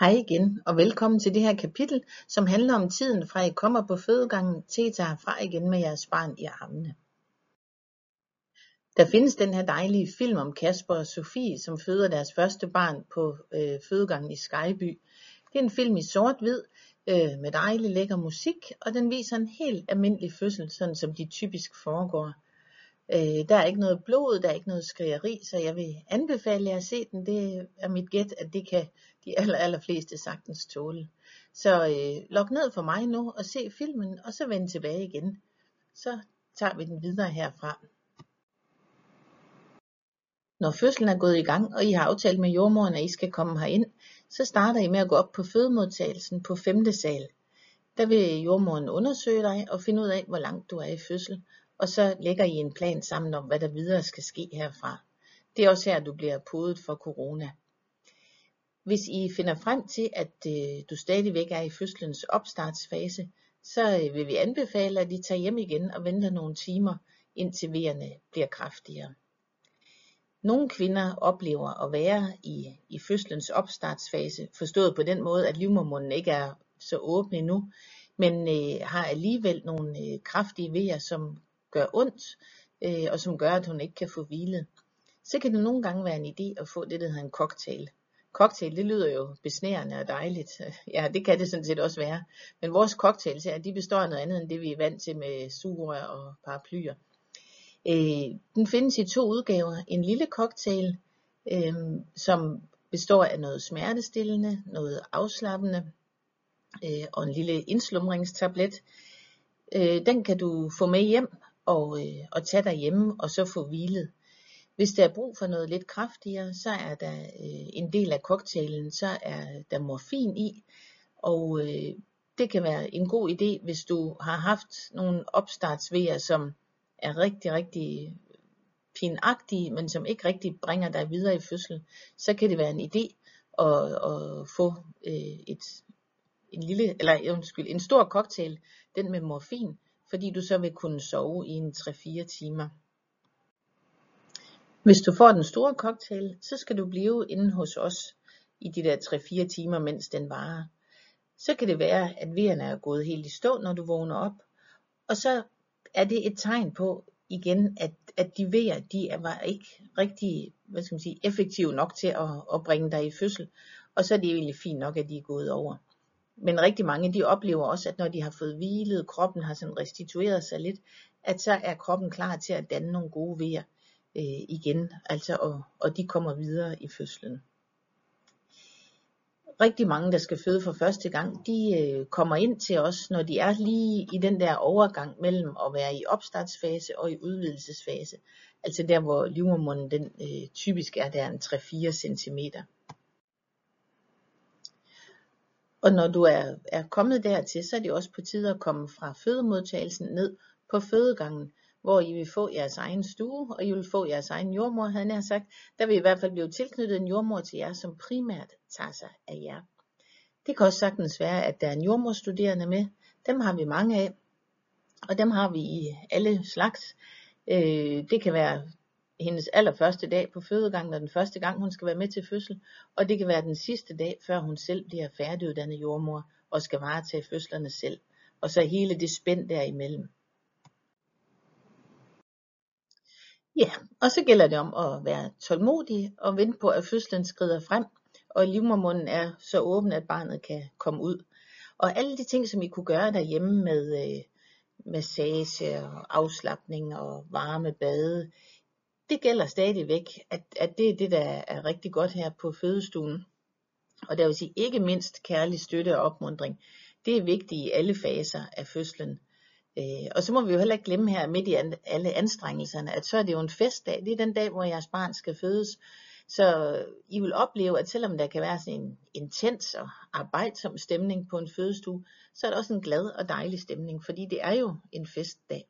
Hej igen og velkommen til det her kapitel, som handler om tiden fra I kommer på fødegangen til I tager fra igen med jeres barn i armene. Der findes den her dejlige film om Kasper og Sofie, som føder deres første barn på øh, fødegangen i Skyby. Det er en film i sort-hvid øh, med dejlig lækker musik, og den viser en helt almindelig fødsel, sådan som de typisk foregår. Øh, der er ikke noget blod, der er ikke noget skrigeri, så jeg vil anbefale jer at se den. Det er mit gæt, at det kan de aller, aller fleste sagtens tåle. Så øh, log ned for mig nu og se filmen, og så vend tilbage igen. Så tager vi den videre herfra. Når fødslen er gået i gang, og I har aftalt med jordmoren, at I skal komme herind, så starter I med at gå op på fødemodtagelsen på 5. sal. Der vil jordmoren undersøge dig og finde ud af, hvor langt du er i fødsel, og så lægger I en plan sammen om, hvad der videre skal ske herfra. Det er også her, du bliver podet for corona. Hvis I finder frem til, at øh, du stadigvæk er i fødslens opstartsfase, så øh, vil vi anbefale, at I tager hjem igen og venter nogle timer, indtil vejerne bliver kraftigere. Nogle kvinder oplever at være i, i fødslens opstartsfase, forstået på den måde, at livmormunden ikke er så åben endnu, men øh, har alligevel nogle øh, kraftige vejer, som gør ondt, øh, og som gør, at hun ikke kan få hvilet. Så kan det nogle gange være en idé at få det, der hedder en cocktail. Cocktail, det lyder jo besnærende og dejligt. Ja, det kan det sådan set også være. Men vores cocktails her, de består af noget andet end det, vi er vant til med sure og paraplyer. Øh, den findes i to udgaver. En lille cocktail, øh, som består af noget smertestillende, noget afslappende øh, og en lille indslumringstablet. Øh, den kan du få med hjem og, øh, og tage derhjemme og så få hvilet. Hvis der er brug for noget lidt kraftigere, så er der øh, en del af cocktailen, så er der morfin i, og øh, det kan være en god idé, hvis du har haft nogle opstartsvejer, som er rigtig, rigtig pinagtige, men som ikke rigtig bringer dig videre i fødsel, så kan det være en idé at, at få øh, et, en lille, eller undskyld, en stor cocktail, den med morfin, fordi du så vil kunne sove i en 3-4 timer. Hvis du får den store cocktail, så skal du blive inde hos os i de der 3-4 timer, mens den varer. Så kan det være, at vejerne er gået helt i stå, når du vågner op. Og så er det et tegn på igen, at, at de vejer, de er, var ikke rigtig hvad skal man sige, effektive nok til at, at bringe dig i fødsel. Og så er det egentlig fint nok, at de er gået over. Men rigtig mange, de oplever også, at når de har fået hvilet, kroppen har sådan restitueret sig lidt, at så er kroppen klar til at danne nogle gode vejer øh, igen, altså og, og de kommer videre i fødslen. Rigtig mange, der skal føde for første gang, de øh, kommer ind til os, når de er lige i den der overgang mellem at være i opstartsfase og i udvidelsesfase. Altså der, hvor livmormunden den øh, typisk er der en 3-4 cm. Og når du er, er kommet dertil, så er det også på tide at komme fra fødemodtagelsen ned på fødegangen, hvor I vil få jeres egen stue, og I vil få jeres egen jordmor, havde han sagt. Der vil i hvert fald blive tilknyttet en jordmor til jer, som primært tager sig af jer. Det kan også sagtens være, at der er en jordmorstuderende med. Dem har vi mange af, og dem har vi i alle slags. Øh, det kan være hendes allerførste dag på fødegangen, og den første gang hun skal være med til fødsel, og det kan være den sidste dag, før hun selv bliver færdiguddannet jordmor, og skal varetage fødslerne selv. Og så hele det spænd derimellem. Ja, og så gælder det om at være tålmodig og vente på, at fødslen skrider frem, og livmormunden er så åben, at barnet kan komme ud. Og alle de ting, som I kunne gøre derhjemme med øh, massage og afslappning og varme bade, det gælder stadigvæk, at, at det er det, der er rigtig godt her på fødestuen. Og der vil sige ikke mindst kærlig støtte og opmundring. Det er vigtigt i alle faser af fødslen. Øh, og så må vi jo heller ikke glemme her midt i alle anstrengelserne, at så er det jo en festdag. Det er den dag, hvor jeres barn skal fødes. Så I vil opleve, at selvom der kan være sådan en intens og arbejdsom stemning på en fødestue, så er der også en glad og dejlig stemning, fordi det er jo en festdag.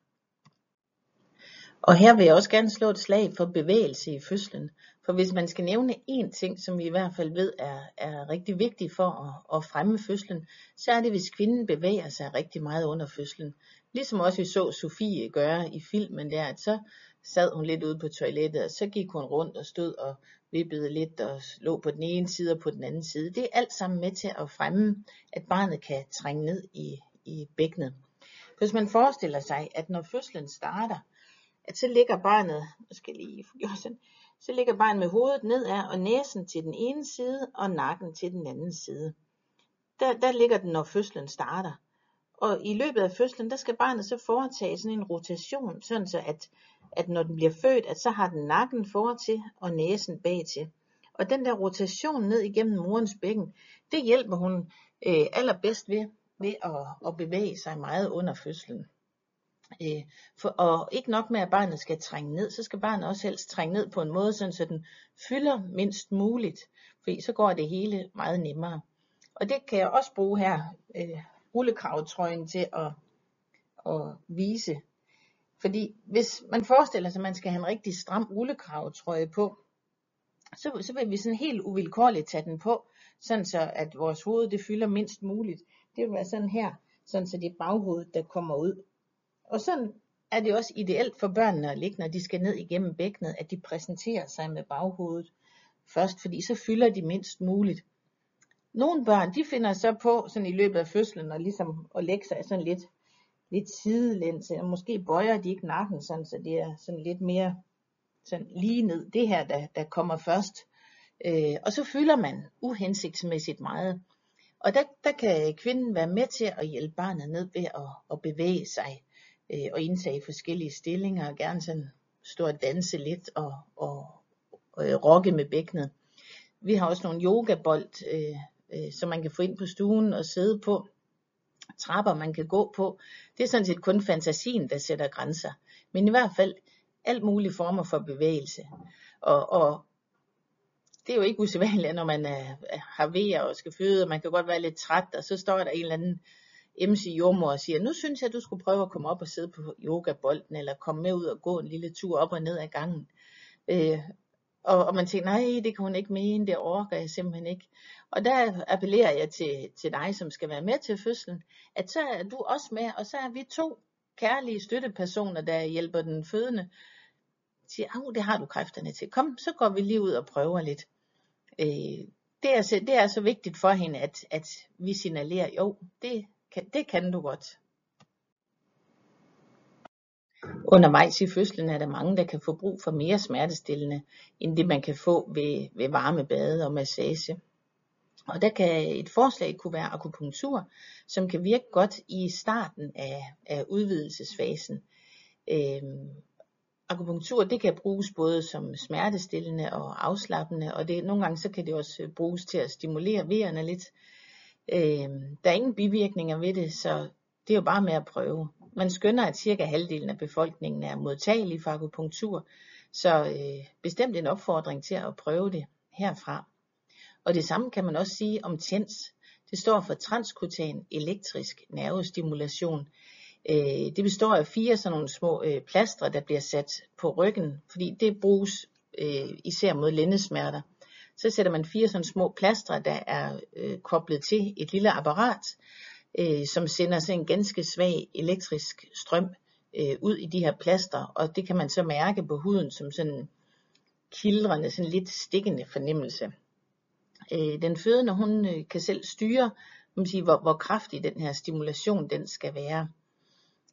Og her vil jeg også gerne slå et slag for bevægelse i fødslen. For hvis man skal nævne én ting, som vi i hvert fald ved er, er rigtig vigtig for at, at fremme fødslen, så er det, hvis kvinden bevæger sig rigtig meget under fødslen. Ligesom også vi så Sofie gøre i filmen der, at så sad hun lidt ude på toilettet, og så gik hun rundt og stod og vippede lidt og lå på den ene side og på den anden side. Det er alt sammen med til at fremme, at barnet kan trænge ned i, i bækkenet. Hvis man forestiller sig, at når fødslen starter, at så ligger barnet, jeg skal lige sådan, så ligger barnet med hovedet nedad og næsen til den ene side og nakken til den anden side. Der, der ligger den, når fødslen starter. Og i løbet af fødslen, der skal barnet så foretage sådan en rotation, sådan så at, at når den bliver født, at så har den nakken fortil og næsen bagtil. Og den der rotation ned igennem morens bækken, det hjælper hun øh, allerbedst ved, ved at, at bevæge sig meget under fødslen. Øh, for, og ikke nok med, at barnet skal trænge ned, så skal barnet også helst trænge ned på en måde, sådan, så den fylder mindst muligt, fordi så går det hele meget nemmere. Og det kan jeg også bruge her, øh, rullekravtrøjen til at, at vise. Fordi hvis man forestiller sig, at man skal have en rigtig stram rullekravtrøje på, så, så vil vi sådan helt uvilkårligt tage den på, sådan så at vores hoved det fylder mindst muligt. Det vil være sådan her, sådan så det er baghovedet, der kommer ud. Og sådan er det også ideelt for børnene at ligge, når de skal ned igennem bækkenet, at de præsenterer sig med baghovedet først, fordi så fylder de mindst muligt. Nogle børn, de finder så på sådan i løbet af fødslen, og ligesom at lægge sig sådan lidt, lidt sidelæns, og måske bøjer de ikke nakken, sådan, så det er sådan lidt mere sådan lige ned. Det her, der, der kommer først. Øh, og så fylder man uhensigtsmæssigt meget. Og der, der kan kvinden være med til at hjælpe barnet ned ved at, at bevæge sig øh, og indtage forskellige stillinger, og gerne sådan stå og danse lidt og, og, og øh, rokke med bækkenet. Vi har også nogle yogabold, øh, øh, som man kan få ind på stuen og sidde på. Trapper, man kan gå på. Det er sådan set kun fantasien, der sætter grænser. Men i hvert fald alt mulige former for bevægelse. Og, og det er jo ikke usædvanligt, når man er, har vejer og skal føde, og man kan godt være lidt træt, og så står der en eller anden MC jordmor og siger, nu synes jeg, at du skulle prøve at komme op og sidde på yogabolden, eller komme med ud og gå en lille tur op og ned ad gangen. Øh, og, og man tænker, nej, det kan hun ikke mene, det orker jeg simpelthen ikke. Og der appellerer jeg til, til dig, som skal være med til fødslen, at så er du også med, og så er vi to kærlige støttepersoner, der hjælper den fødende. Siger, au, det har du kræfterne til. Kom, så går vi lige ud og prøver lidt. Øh, det, er så, det er så vigtigt for hende, at, at vi signalerer, jo, det det kan du godt. Undervejs i fødslen er der mange, der kan få brug for mere smertestillende, end det man kan få ved, ved varme bade og massage. Og der kan et forslag kunne være akupunktur, som kan virke godt i starten af, af udvidelsesfasen. Øhm, akupunktur det kan bruges både som smertestillende og afslappende, og det, nogle gange så kan det også øh, bruges til at stimulere vejerne lidt. Øh, der er ingen bivirkninger ved det, så det er jo bare med at prøve. Man skønner, at cirka halvdelen af befolkningen er modtagelig for akupunktur, så øh, bestemt en opfordring til at prøve det herfra. Og det samme kan man også sige om TENS. Det står for transkutan elektrisk nervestimulation. Øh, det består af fire sådan nogle små øh, plastre, der bliver sat på ryggen, fordi det bruges øh, især mod lændesmerter. Så sætter man fire sådan små plastre, der er øh, koblet til et lille apparat, øh, som sender sådan en ganske svag elektrisk strøm øh, ud i de her plaster, og det kan man så mærke på huden som sådan kildrende, sådan lidt stikkende fornemmelse. Øh, den fødende, hun øh, kan selv styre, man sige, hvor, hvor kraftig den her stimulation den skal være.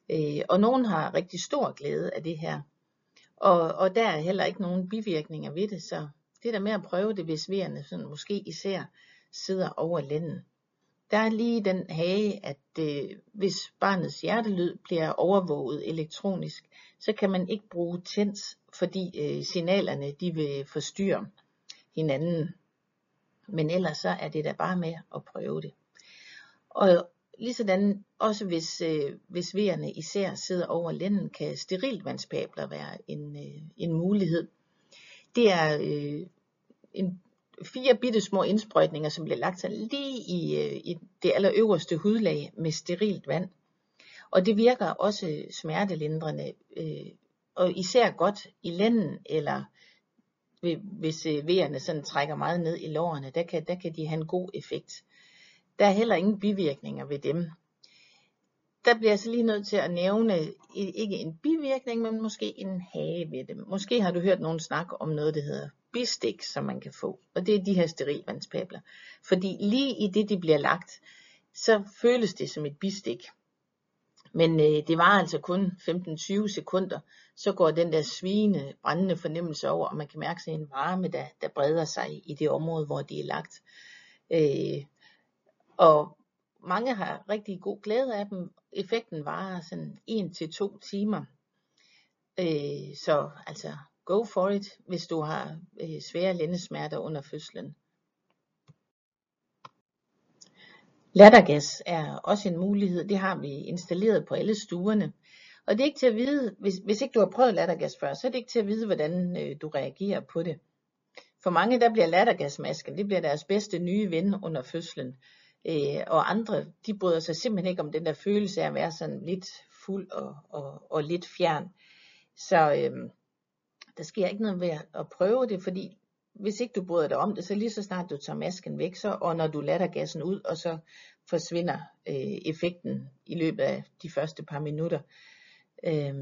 Øh, og nogen har rigtig stor glæde af det her. Og, og der er heller ikke nogen bivirkninger ved det, så det der med at prøve det, hvis vejerne sådan måske især sidder over lænden. Der er lige den hage, at øh, hvis barnets hjertelyd bliver overvåget elektronisk, så kan man ikke bruge TENS, fordi øh, signalerne de vil forstyrre hinanden. Men ellers så er det da bare med at prøve det. Og lige sådan, også hvis, øh, hvis vejerne især sidder over lænden, kan sterilvandspabler være en, øh, en mulighed. Det er øh, en fire bitte små indsprøjtninger, som bliver lagt sig lige i, øh, i det allerøverste hudlag med sterilt vand. Og det virker også smertelindrende, øh, og især godt i lænden, eller hvis øh, vejerne sådan trækker meget ned i lårene, der kan, der kan de have en god effekt. Der er heller ingen bivirkninger ved dem der bliver jeg så lige nødt til at nævne, ikke en bivirkning, men måske en hage ved det. Måske har du hørt nogen snakke om noget, der hedder bistik, som man kan få. Og det er de her sterilvandspabler. Fordi lige i det, de bliver lagt, så føles det som et bistik. Men øh, det var altså kun 15-20 sekunder, så går den der svine, brændende fornemmelse over, og man kan mærke sig en varme, der, der breder sig i det område, hvor de er lagt. Øh, og mange har rigtig god glæde af dem. Effekten varer sådan 1 til to timer. Øh, så altså go for it, hvis du har øh, svære lændesmerter under fødslen. Lattergas er også en mulighed. Det har vi installeret på alle stuerne. Og det er ikke til at vide, hvis, hvis ikke du har prøvet lattergas før, så er det ikke til at vide, hvordan øh, du reagerer på det. For mange der bliver lattergasmasken, det bliver deres bedste nye ven under fødslen. Øh, og andre, de bryder sig simpelthen ikke om den der følelse af at være sådan lidt fuld og, og, og lidt fjern. Så øh, der sker ikke noget ved at prøve det, fordi hvis ikke du bryder dig om det, så lige så snart du tager masken væk, så og når du lader gassen ud, og så forsvinder øh, effekten i løbet af de første par minutter. Øh,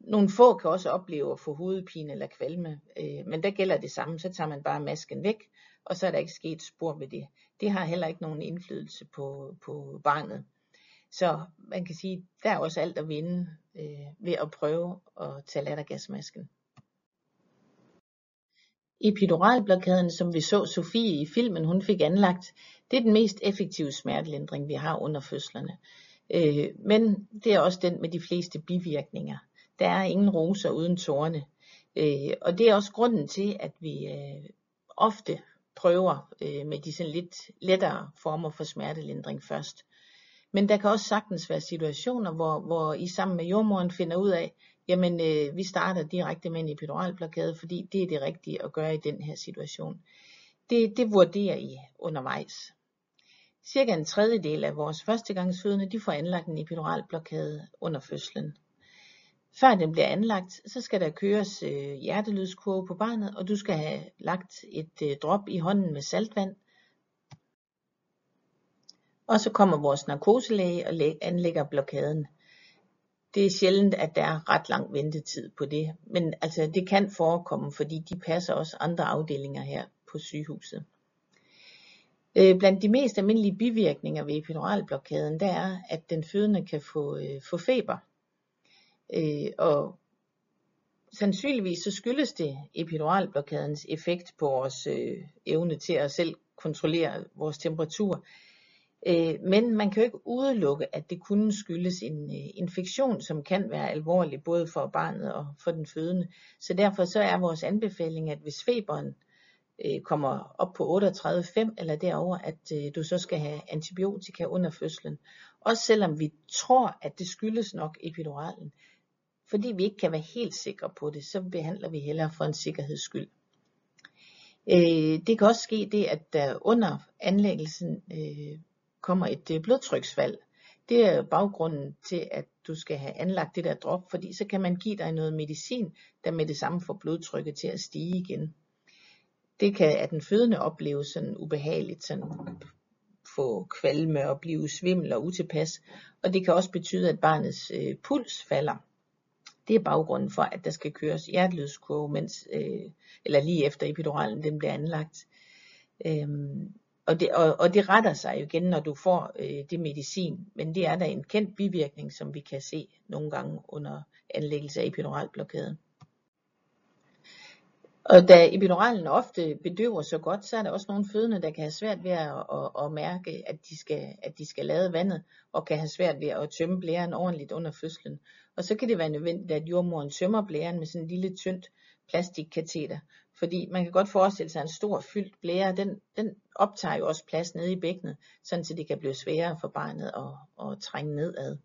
nogle få kan også opleve at få hovedpine eller kvalme, øh, men der gælder det samme, så tager man bare masken væk, og så er der ikke sket spor ved det. Det har heller ikke nogen indflydelse på, på barnet. Så man kan sige, der er også alt at vinde øh, ved at prøve at tage lattergasmasken. Epiduralblokaden, som vi så Sofie i filmen, hun fik anlagt, det er den mest effektive smertelindring, vi har under fødslerne. Øh, men det er også den med de fleste bivirkninger. Der er ingen roser uden tårne. Øh, og det er også grunden til, at vi øh, ofte prøver øh, med de sådan lidt lettere former for smertelindring først. Men der kan også sagtens være situationer, hvor, hvor I sammen med jordmoren finder ud af, jamen øh, vi starter direkte med en epiduralblokade, fordi det er det rigtige at gøre i den her situation. Det, det vurderer I undervejs. Cirka en tredjedel af vores førstegangsfødende, de får anlagt en epiduralblokade under fødslen. Før den bliver anlagt, så skal der køres øh, hjertelydskurve på barnet, og du skal have lagt et øh, drop i hånden med saltvand. Og så kommer vores narkoselæge og anlægger blokaden. Det er sjældent, at der er ret lang ventetid på det, men altså det kan forekomme, fordi de passer også andre afdelinger her på sygehuset. Øh, blandt de mest almindelige bivirkninger ved epiduralblokaden, der er, at den fødende kan få, øh, få feber. Øh, og sandsynligvis så skyldes det epiduralblokadens effekt på vores øh, evne til at selv kontrollere vores temperatur. Øh, men man kan jo ikke udelukke, at det kunne skyldes en øh, infektion, som kan være alvorlig både for barnet og for den fødende. Så derfor så er vores anbefaling, at hvis feberen øh, kommer op på 38,5 eller derover, at øh, du så skal have antibiotika under fødslen. Også selvom vi tror, at det skyldes nok epiduralen. Fordi vi ikke kan være helt sikre på det, så behandler vi hellere for en sikkerheds skyld. Øh, det kan også ske det, at der under anlæggelsen øh, kommer et øh, blodtryksfald. Det er baggrunden til, at du skal have anlagt det der drop, fordi så kan man give dig noget medicin, der med det samme får blodtrykket til at stige igen. Det kan at den fødende opleve sådan ubehageligt, sådan få kvalme og blive svimmel og utilpas, og det kan også betyde, at barnets øh, puls falder. Det er baggrunden for, at der skal køres hjertelydskurve, mens, øh, eller lige efter epiduralen den bliver anlagt. Øhm, og, det, og, og det retter sig jo igen, når du får øh, det medicin, men det er da en kendt bivirkning, som vi kan se nogle gange under anlæggelse af epiduralblokaden. Og da epiduralen ofte bedøver så godt, så er der også nogle fødende, der kan have svært ved at, at, at mærke, at de, skal, at de skal lade vandet, og kan have svært ved at tømme blæren ordentligt under fødslen. Og så kan det være nødvendigt, at jordmoren tømmer blæren med sådan en lille tyndt plastikkateter. Fordi man kan godt forestille sig, at en stor fyldt blære, den, den optager jo også plads nede i bækkenet, sådan så det kan blive sværere for barnet at, at trænge nedad.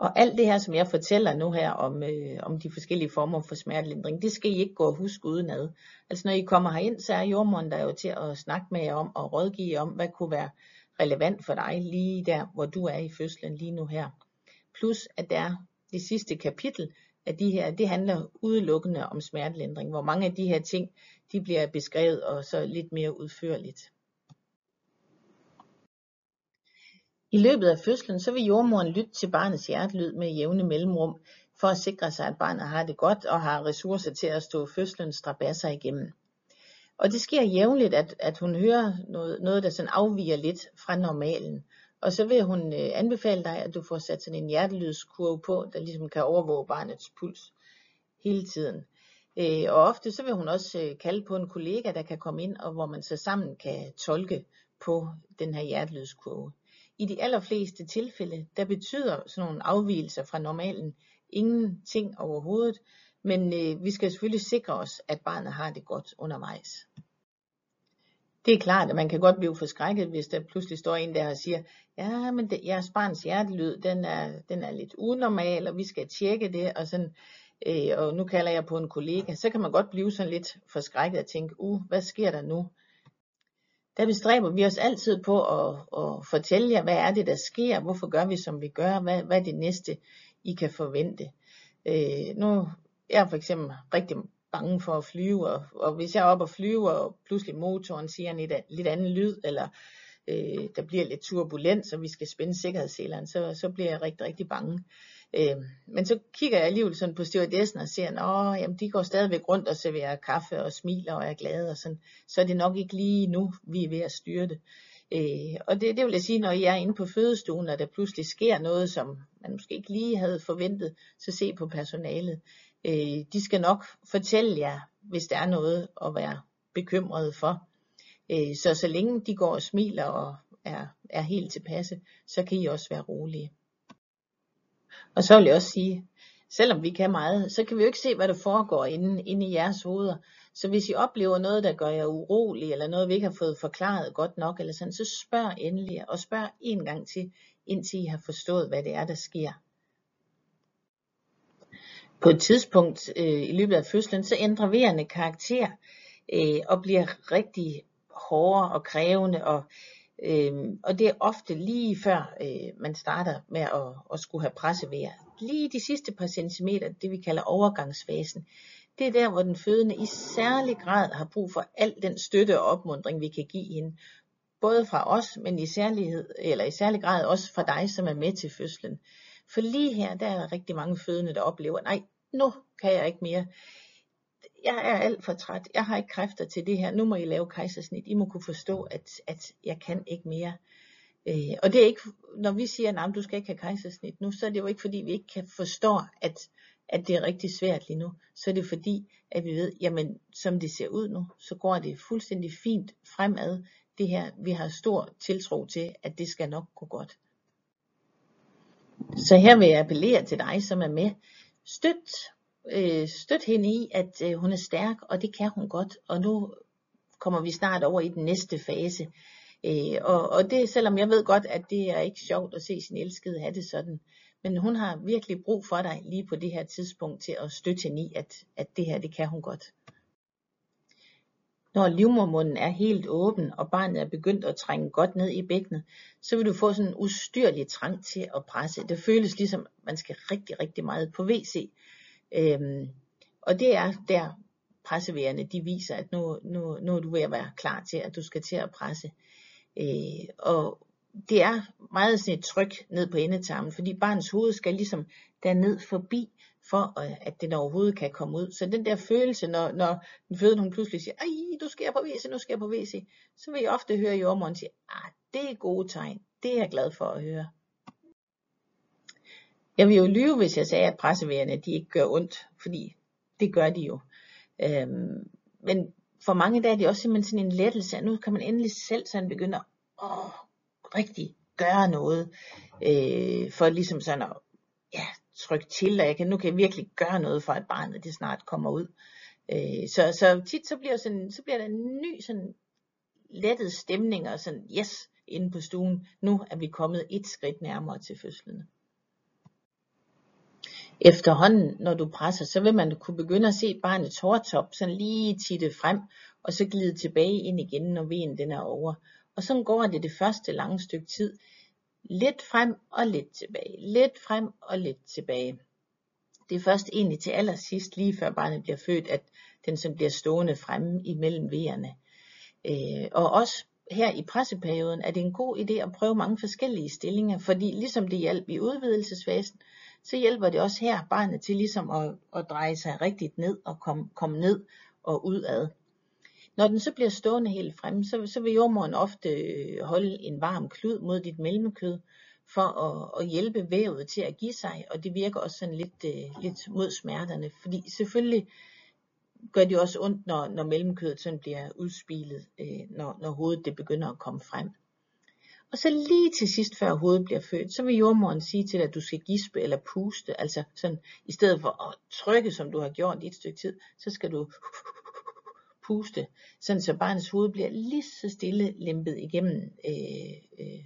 Og alt det her, som jeg fortæller nu her om, øh, om de forskellige former for smertelindring, det skal I ikke gå og huske udenad. Altså når I kommer herind, så er jordmoren der jo til at snakke med jer om og rådgive jer om, hvad kunne være relevant for dig lige der, hvor du er i fødslen lige nu her. Plus at der er det sidste kapitel af de her, det handler udelukkende om smertelindring, hvor mange af de her ting, de bliver beskrevet og så lidt mere udførligt. I løbet af fødslen så vil jordmoren lytte til barnets hjertelyd med jævne mellemrum, for at sikre sig, at barnet har det godt og har ressourcer til at stå fødslens strabasser igennem. Og det sker jævnligt, at, at hun hører noget, noget, der sådan afviger lidt fra normalen. Og så vil hun øh, anbefale dig, at du får sat sådan en hjertelydskurve på, der ligesom kan overvåge barnets puls hele tiden. Øh, og ofte så vil hun også øh, kalde på en kollega, der kan komme ind, og hvor man så sammen kan tolke på den her hjertelydskurve. I de allerfleste tilfælde, der betyder sådan nogle afvielser fra normalen ingenting overhovedet, men øh, vi skal selvfølgelig sikre os, at barnet har det godt undervejs. Det er klart, at man kan godt blive forskrækket, hvis der pludselig står en der og siger, ja, men det, jeres barns hjertelyd, den er, den er lidt unormal, og vi skal tjekke det, og sådan, øh, og nu kalder jeg på en kollega, så kan man godt blive sådan lidt forskrækket og tænke, uh, hvad sker der nu? Der bestræber vi os altid på at, at fortælle jer, hvad er det, der sker, hvorfor gør vi, som vi gør, hvad, hvad er det næste, I kan forvente. Øh, nu jeg er for eksempel rigtig bange for at flyve, og, og hvis jeg er oppe og flyve, og pludselig motoren siger en lidt, lidt anden lyd, eller øh, der bliver lidt turbulens, og vi skal spænde sikkerhedsseleren, så, så bliver jeg rigtig, rigtig bange. Øh, men så kigger jeg alligevel sådan på stewardessen og ser, at jamen, de går stadigvæk rundt og serverer kaffe og smiler og er glade, og sådan, så er det nok ikke lige nu, vi er ved at styre det. Øh, og det, det vil jeg sige, når jeg er inde på fødestuen, og der pludselig sker noget, som man måske ikke lige havde forventet, så se på personalet. Øh, de skal nok fortælle jer, hvis der er noget at være bekymret for. Øh, så så længe de går og smiler og er, er helt tilpasse, så kan I også være rolige. Og så vil jeg også sige, selvom vi kan meget, så kan vi jo ikke se, hvad der foregår inde, inde i jeres hoveder. Så hvis I oplever noget, der gør jer urolig, eller noget, vi ikke har fået forklaret godt nok, eller sådan, så spørg endelig, og spørg en gang til, indtil I har forstået, hvad det er, der sker. På et tidspunkt øh, i løbet af fødslen, så ændrer vejerne karakter, øh, og bliver rigtig hårde og krævende, og, øh, og det er ofte lige før øh, man starter med at, at skulle have pressevejr. Lige de sidste par centimeter, det vi kalder overgangsfasen, det er der, hvor den fødende i særlig grad har brug for al den støtte og opmundring, vi kan give hende. Både fra os, men i, særlighed, eller i særlig grad også fra dig, som er med til fødslen. For lige her, der er rigtig mange fødende, der oplever, nej, nu kan jeg ikke mere. Jeg er alt for træt. Jeg har ikke kræfter til det her. Nu må I lave kejsersnit. I må kunne forstå, at, at jeg kan ikke mere. Øh, og det er ikke, når vi siger, at du skal ikke have kejsersnit nu, så er det jo ikke fordi, vi ikke kan forstå, at, at det er rigtig svært lige nu. Så er det fordi, at vi ved, jamen som det ser ud nu, så går det fuldstændig fint fremad. Det her, vi har stor tiltro til, at det skal nok gå godt. Så her vil jeg appellere til dig, som er med. Støt, øh, støtte hende i, at øh, hun er stærk, og det kan hun godt. Og nu kommer vi snart over i den næste fase. Øh, og, og det, selvom jeg ved godt, at det er ikke sjovt at se sin elskede have det sådan. Men hun har virkelig brug for dig lige på det her tidspunkt til at støtte hende i, at, at det her, det kan hun godt. Når livmormunden er helt åben, og barnet er begyndt at trænge godt ned i bækkenet, så vil du få sådan en ustyrlig trang til at presse. Det føles ligesom, man skal rigtig, rigtig meget på WC. Øhm, og det er der presseværende, de viser, at nu, nu, nu er du ved at være klar til, at du skal til at presse. Øh, og det er meget sådan et tryk ned på endetarmen, fordi barnets hoved skal ligesom derned forbi, for øh, at den overhovedet kan komme ud. Så den der følelse, når, når den fødende hun pludselig siger, ej, du skal på WC, nu skal jeg på WC, så vil jeg ofte høre jordmoren sige, ah, det er gode tegn, det er jeg glad for at høre. Jeg vil jo lyve, hvis jeg sagde, at pressevejerne, de ikke gør ondt, fordi det gør de jo. Øhm, men for mange der er det også simpelthen sådan en lettelse, at nu kan man endelig selv sådan begynde at åh, rigtig gøre noget, øh, for ligesom sådan at ja, trykke til, og jeg kan, nu kan jeg virkelig gøre noget for, at barnet det snart kommer ud. Øh, så, så tit så bliver, sådan, så bliver der en ny sådan lettet stemning, og sådan, yes, inde på stuen, nu er vi kommet et skridt nærmere til fødslen. Efterhånden, når du presser, så vil man kunne begynde at se barnets hårtop sådan lige titte frem, og så glide tilbage ind igen, når venen den er over. Og så går det det første lange stykke tid, lidt frem og lidt tilbage, lidt frem og lidt tilbage. Det er først egentlig til allersidst, lige før barnet bliver født, at den som bliver stående fremme imellem vejerne. Øh, og også her i presseperioden er det en god idé at prøve mange forskellige stillinger, fordi ligesom det hjalp i udvidelsesfasen, så hjælper det også her barnet til ligesom at, at dreje sig rigtigt ned og komme kom ned og udad. Når den så bliver stående helt fremme, så, så vil jordmoren ofte holde en varm klud mod dit mellemkød, for at, at hjælpe vævet til at give sig, og det virker også sådan lidt, uh, lidt mod smerterne, fordi selvfølgelig gør det også ondt, når, når mellemkødet sådan bliver udspilet, uh, når, når hovedet det begynder at komme frem. Og så lige til sidst, før hovedet bliver født, så vil jordmoren sige til dig, at du skal gispe eller puste, altså sådan, i stedet for at trykke, som du har gjort i et stykke tid, så skal du puste, sådan så barnets hoved bliver lige så stille lempet igennem øh, øh,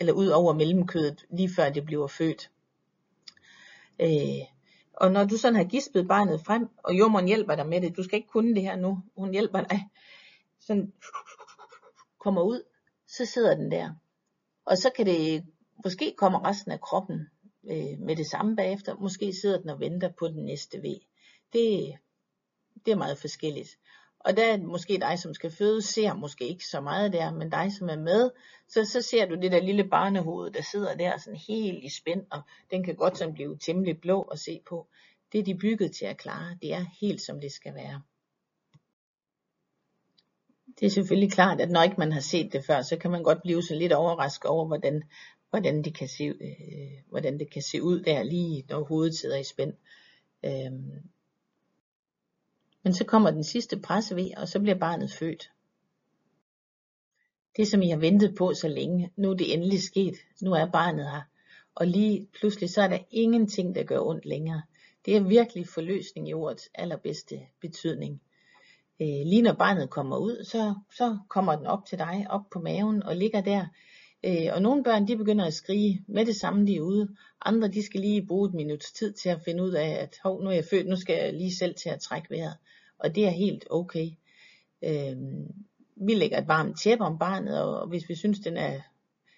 eller ud over mellemkødet, lige før det bliver født. Øh, og når du sådan har gispet barnet frem, og jordmoren hjælper dig med det, du skal ikke kunne det her nu, hun hjælper dig, sådan kommer ud, så sidder den der. Og så kan det, måske kommer resten af kroppen øh, med det samme bagefter, måske sidder den og venter på den næste V. Det, det er meget forskelligt. Og der er måske dig, som skal føde, ser måske ikke så meget der, men dig, som er med, så, så ser du det der lille barnehoved, der sidder der sådan helt i spænd, og den kan godt sådan blive temmelig blå at se på. Det er de bygget til at klare. Det er helt som det skal være. Det er selvfølgelig klart, at når ikke man har set det før, så kan man godt blive så lidt overrasket over, hvordan, hvordan, det, kan se, øh, hvordan det kan se ud der, lige når hovedet sidder i spænd. Øhm. men så kommer den sidste presse ved, og så bliver barnet født. Det som I har ventet på så længe, nu er det endelig sket. Nu er barnet her. Og lige pludselig så er der ingenting, der gør ondt længere. Det er virkelig forløsning i ordets allerbedste betydning. Øh, lige når barnet kommer ud, så, så kommer den op til dig, op på maven og ligger der. Øh, og nogle børn, de begynder at skrige med det samme, de er ude. Andre, de skal lige bruge et minuts tid til at finde ud af, at hov, nu er jeg født, nu skal jeg lige selv til at trække vejret og det er helt okay. Øh, vi lægger et varmt tæppe om barnet, og hvis vi synes, den er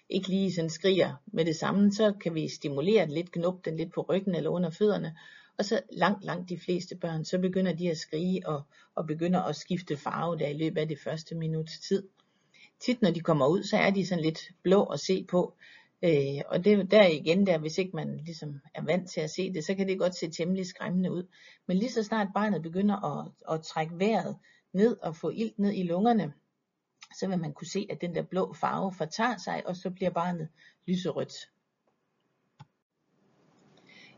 ikke lige sådan skriger med det samme, så kan vi stimulere den lidt, knuppe den lidt på ryggen eller under fødderne, og så langt, langt de fleste børn, så begynder de at skrige og, og begynder at skifte farve der i løbet af det første minuts tid. Tit når de kommer ud, så er de sådan lidt blå at se på, Øh, og det der igen der, hvis ikke man ligesom er vant til at se det, så kan det godt se temmelig skræmmende ud. Men lige så snart barnet begynder at, at trække vejret ned og få ilt ned i lungerne, så vil man kunne se, at den der blå farve fortager sig, og så bliver barnet lyserødt.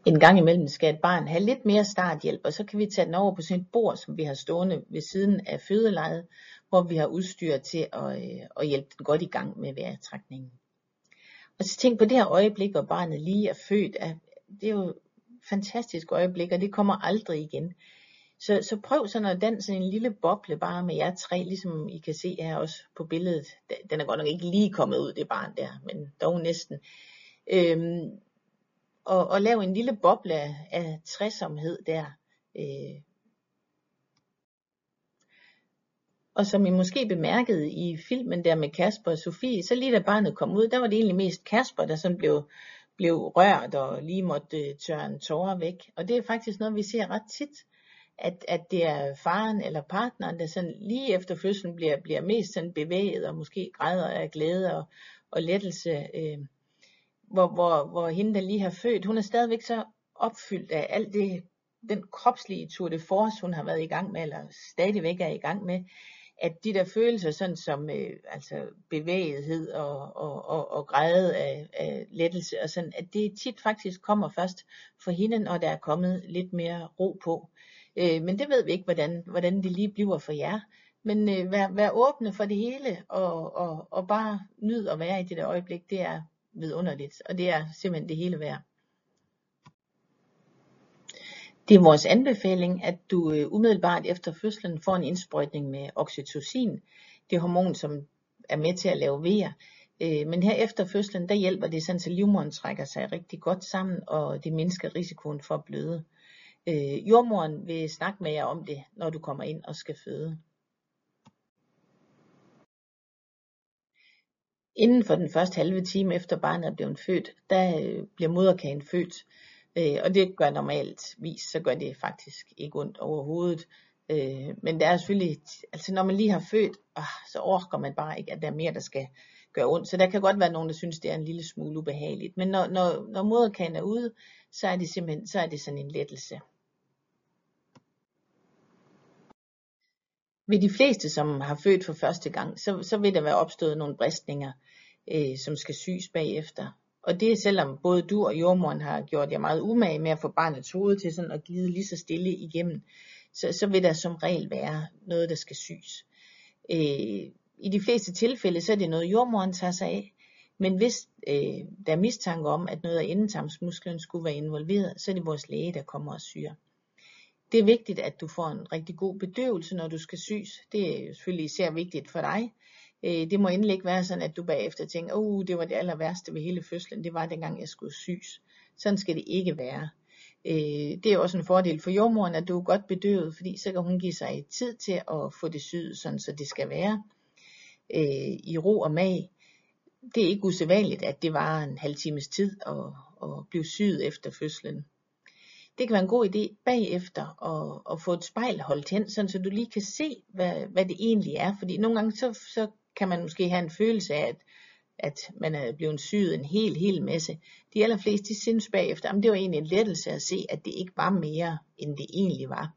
En gang imellem skal et barn have lidt mere starthjælp, og så kan vi tage den over på sådan et bord, som vi har stående ved siden af fødelejet, hvor vi har udstyr til at, øh, at hjælpe den godt i gang med vejrtrækningen. Og så tænk på det her øjeblik, hvor barnet lige er født. At det er jo et fantastisk øjeblik, og det kommer aldrig igen. Så, så prøv sådan at danse en lille boble bare med jer tre, ligesom I kan se her også på billedet. Den er godt nok ikke lige kommet ud, det barn der, men dog næsten. Øhm, og, og lave en lille boble af, af træsomhed der. Øh, Og som I måske bemærkede i filmen der med Kasper og Sofie, så lige da barnet kom ud, der var det egentlig mest Kasper, der sådan blev, blev rørt og lige måtte øh, tørre en tårer væk. Og det er faktisk noget, vi ser ret tit, at, at det er faren eller partneren, der sådan lige efter fødslen bliver, bliver mest sådan bevæget og måske græder af glæde og, og lettelse. Øh, hvor, hvor, hvor hende, der lige har født, hun er stadigvæk så opfyldt af alt det, den kropslige tour de force, hun har været i gang med, eller stadigvæk er i gang med, at de der følelser, sådan som øh, altså bevægethed og, og, og, og græde af, af lettelse, og sådan, at det tit faktisk kommer først for hende, når der er kommet lidt mere ro på. Øh, men det ved vi ikke, hvordan, hvordan det lige bliver for jer. Men øh, vær, vær åbne for det hele, og, og, og bare nyd at være i det der øjeblik, det er vidunderligt, og det er simpelthen det hele værd. Det er vores anbefaling, at du øh, umiddelbart efter fødslen får en indsprøjtning med oxytocin, det hormon, som er med til at lave vejer. Øh, men her efter fødslen, der hjælper det sådan, at livmoderen trækker sig rigtig godt sammen, og det mindsker risikoen for at bløde. Øh, jordmoren vil snakke med jer om det, når du kommer ind og skal føde. Inden for den første halve time efter barnet er blevet født, der øh, bliver moderkagen født. Øh, og det gør normalt vis, så gør det faktisk ikke ondt overhovedet. Øh, men der er selvfølgelig, altså når man lige har født, øh, så orker man bare ikke, at der er mere, der skal gøre ondt. Så der kan godt være nogen, der synes, det er en lille smule ubehageligt. Men når, når, når moderkagen er ude, så er det simpelthen så er det sådan en lettelse. Ved de fleste, som har født for første gang, så, så vil der være opstået nogle bristninger, øh, som skal syes bagefter. Og det er selvom både du og jordmoren har gjort jer meget umage med at få barnets hoved til sådan at glide lige så stille igennem, så, så vil der som regel være noget, der skal syes. Øh, I de fleste tilfælde, så er det noget, jordmoren tager sig af. Men hvis øh, der er mistanke om, at noget af endetarmsmusklen skulle være involveret, så er det vores læge, der kommer og syr. Det er vigtigt, at du får en rigtig god bedøvelse, når du skal sys. Det er jo selvfølgelig især vigtigt for dig. Øh, det må endelig ikke være sådan, at du bagefter tænker, uh, det var det aller værste ved hele fødslen, det var dengang jeg skulle sys. Sådan skal det ikke være. Øh, det er også en fordel for jordmoren, at du er godt bedøvet, fordi så kan hun give sig tid til at få det syet, sådan så det skal være øh, i ro og mag. Det er ikke usædvanligt, at det var en halv times tid at, at blive syet efter fødslen. Det kan være en god idé bagefter at, at få et spejl holdt hen, sådan så du lige kan se, hvad, hvad det egentlig er. Fordi nogle gange så, så kan man måske have en følelse af, at, at man er blevet syet en hel, hel masse. De allerfleste de synes bagefter, at det var egentlig en lettelse at se, at det ikke var mere, end det egentlig var.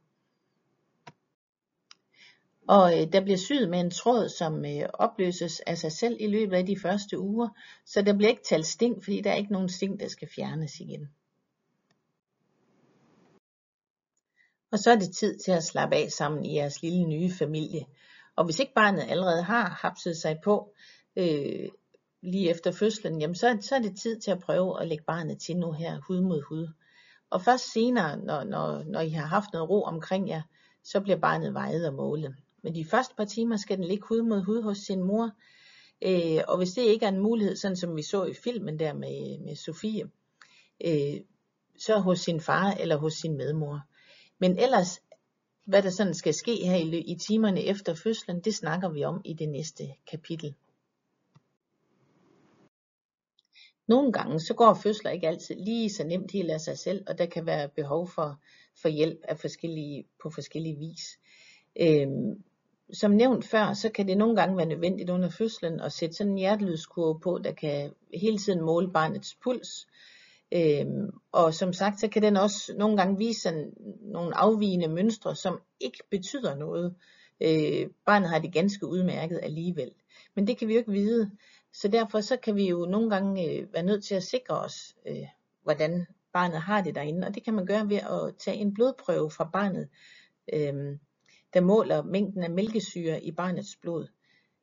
Og øh, der bliver syet med en tråd, som øh, opløses af sig selv i løbet af de første uger, så der bliver ikke talt sting, fordi der er ikke nogen sting, der skal fjernes igen. Og så er det tid til at slappe af sammen i jeres lille nye familie. Og hvis ikke barnet allerede har hapset sig på øh, lige efter fødslen, jamen så, så er det tid til at prøve at lægge barnet til nu her hud mod hud. Og først senere, når, når, når I har haft noget ro omkring jer, så bliver barnet vejet og målet. Men de første par timer skal den ligge hud mod hud hos sin mor. Øh, og hvis det ikke er en mulighed, sådan som vi så i filmen der med, med Sofie, øh, så hos sin far eller hos sin medmor. Men ellers, hvad der sådan skal ske her i, i timerne efter fødslen, det snakker vi om i det næste kapitel. Nogle gange så går fødsler ikke altid lige så nemt helt af sig selv, og der kan være behov for, for hjælp af forskellige, på forskellige vis. Øhm, som nævnt før, så kan det nogle gange være nødvendigt under fødslen at sætte sådan en hjertelydskurve på, der kan hele tiden måle barnets puls, Øhm, og som sagt, så kan den også nogle gange vise sådan nogle afvigende mønstre, som ikke betyder noget. Øh, barnet har det ganske udmærket alligevel. Men det kan vi jo ikke vide. Så derfor så kan vi jo nogle gange øh, være nødt til at sikre os, øh, hvordan barnet har det derinde. Og det kan man gøre ved at tage en blodprøve fra barnet, øh, der måler mængden af mælkesyre i barnets blod.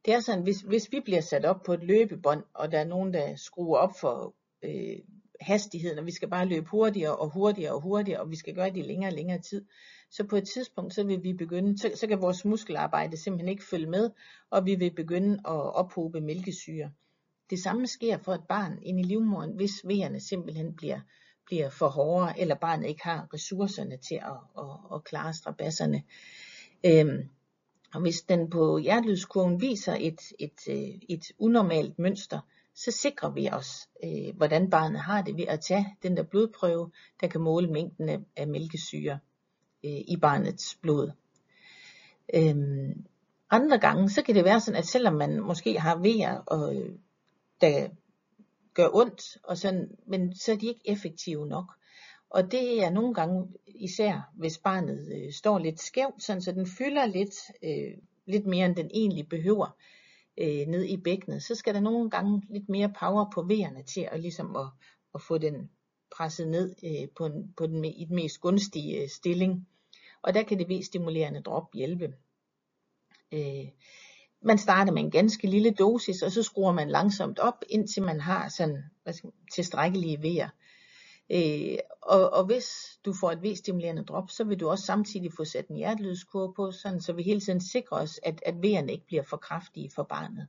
Det er sådan, hvis, hvis vi bliver sat op på et løbebånd, og der er nogen, der skruer op for øh, hastigheden, og vi skal bare løbe hurtigere og hurtigere og hurtigere, og vi skal gøre det i længere og længere tid. Så på et tidspunkt, så vil vi begynde, så, så kan vores muskelarbejde simpelthen ikke følge med, og vi vil begynde at ophobe mælkesyre. Det samme sker for et barn ind i livmoderen, hvis vejerne simpelthen bliver, bliver for hårde, eller barnet ikke har ressourcerne til at, at, at klare strabasserne. Øhm, og hvis den på hjertelydskurven viser et, et, et, et unormalt mønster, så sikrer vi os, øh, hvordan barnet har det ved at tage den der blodprøve, der kan måle mængden af, af mælkesyre øh, i barnets blod. Øhm, andre gange, så kan det være sådan, at selvom man måske har vejer, og, øh, der gør ondt, og sådan, men så er de ikke effektive nok. Og det er nogle gange, især hvis barnet øh, står lidt skævt, sådan, så den fylder lidt, øh, lidt mere end den egentlig behøver, øh, ned i bækkenet, så skal der nogle gange lidt mere power på vejerne til at, ligesom at, at få den presset ned øh, på, en, på den, i den mest gunstige øh, stilling. Og der kan det V-stimulerende drop hjælpe. Øh, man starter med en ganske lille dosis, og så skruer man langsomt op, indtil man har sådan hvad skal, tilstrækkelige vejer. Øh, og, og hvis du får et V-stimulerende drop, så vil du også samtidig få sat en hjertelydskurve på, sådan, så vi hele tiden sikrer os, at, at V'erne ikke bliver for kraftige for barnet.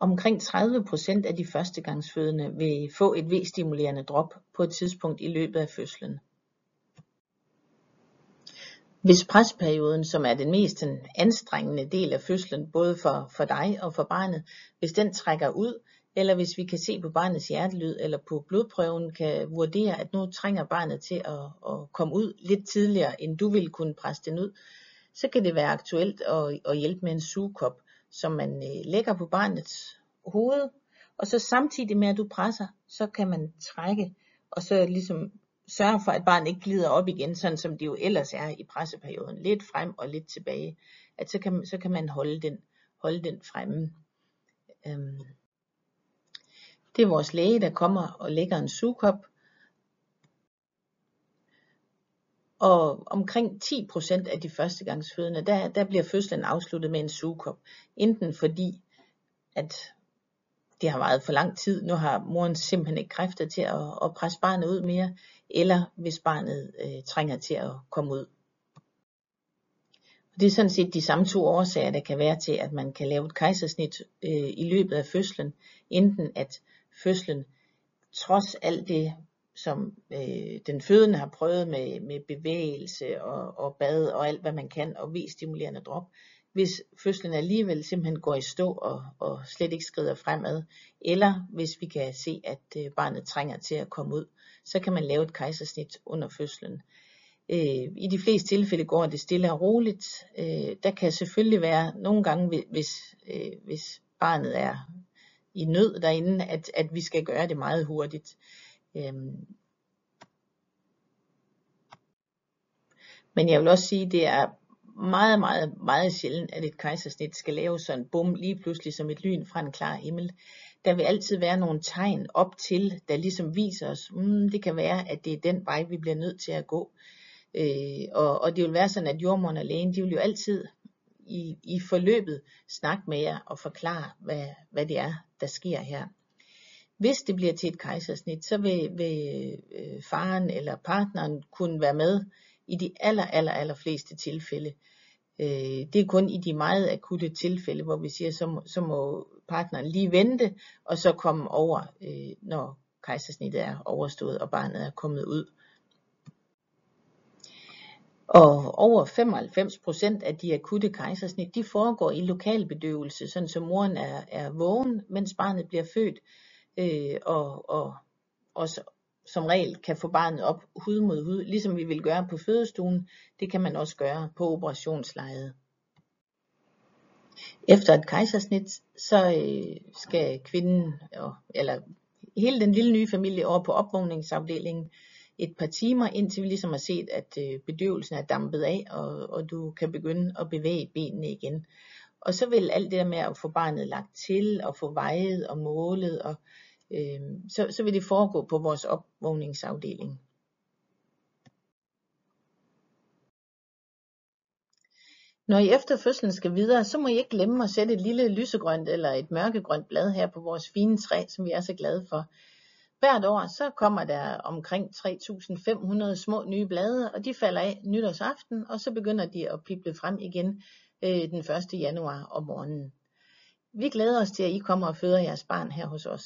Omkring 30% af de førstegangsfødende vil få et V-stimulerende drop på et tidspunkt i løbet af fødslen. Hvis presperioden, som er den mest anstrengende del af fødslen, både for, for dig og for barnet, hvis den trækker ud, eller hvis vi kan se på barnets hjertelyd eller på blodprøven kan vurdere, at nu trænger barnet til at, at komme ud lidt tidligere, end du ville kunne presse den ud, så kan det være aktuelt at, at hjælpe med en sugekop, som man øh, lægger på barnets hoved, og så samtidig med at du presser, så kan man trække, og så ligesom sørge for, at barnet ikke glider op igen, sådan som det jo ellers er i presseperioden. Lidt frem og lidt tilbage. At så kan, så kan man holde den, holde den fremme. Øhm. Det er vores læge, der kommer og lægger en sugekop. Og omkring 10% af de førstegangsfødende, der, der bliver fødslen afsluttet med en sugekop. Enten fordi, at det har været for lang tid, nu har moren simpelthen ikke kræfter til at, at presse barnet ud mere, eller hvis barnet øh, trænger til at komme ud. Og det er sådan set de samme to årsager, der kan være til, at man kan lave et kejsersnit øh, i løbet af fødslen. Enten at fødslen, trods alt det, som øh, den fødende har prøvet med, med bevægelse og, og bad og alt hvad man kan, og V-stimulerende drop, hvis fødslen alligevel simpelthen går i stå og, og slet ikke skrider fremad, eller hvis vi kan se, at øh, barnet trænger til at komme ud, så kan man lave et kejsersnit under fødslen. Øh, I de fleste tilfælde går det stille og roligt. Øh, der kan selvfølgelig være nogle gange, hvis, øh, hvis barnet er i nød derinde, at, at vi skal gøre det meget hurtigt. Øhm. men jeg vil også sige, at det er meget, meget, meget sjældent, at et kejsersnit skal laves sådan bum lige pludselig som et lyn fra en klar himmel. Der vil altid være nogle tegn op til, der ligesom viser os, mm, det kan være, at det er den vej, vi bliver nødt til at gå. Øh, og, og det vil være sådan, at jordmoren og lægen, de vil jo altid i, i forløbet snakke med jer og forklare, hvad, hvad det er, der sker her. Hvis det bliver til et kejsersnit, så vil, vil øh, faren eller partneren kunne være med i de aller, aller, aller fleste tilfælde. Øh, det er kun i de meget akutte tilfælde, hvor vi siger, så må, så må partneren lige vente, og så komme over, øh, når kejsersnittet er overstået, og barnet er kommet ud. Og over 95% af de akutte kejsersnit, de foregår i lokalbedøvelse, sådan så moren er, er vågen, mens barnet bliver født, øh, og, og også som regel kan få barnet op hud mod hud, ligesom vi vil gøre på fødestuen, det kan man også gøre på operationslejet. Efter et kejsersnit, så øh, skal kvinden, eller hele den lille nye familie over på opvågningsafdelingen et par timer, indtil vi ligesom har set, at øh, bedøvelsen er dampet af, og, og du kan begynde at bevæge benene igen. Og så vil alt det der med at få barnet lagt til, og få vejet og målet, og øh, så, så vil det foregå på vores opvågningsafdeling. Når I efter fødslen skal videre, så må I ikke glemme at sætte et lille lysegrønt eller et mørkegrønt blad her på vores fine træ, som vi er så glade for. Hvert år så kommer der omkring 3.500 små nye blade, og de falder af nytårsaften, og så begynder de at pible frem igen øh, den 1. januar om morgenen. Vi glæder os til, at I kommer og føder jeres barn her hos os.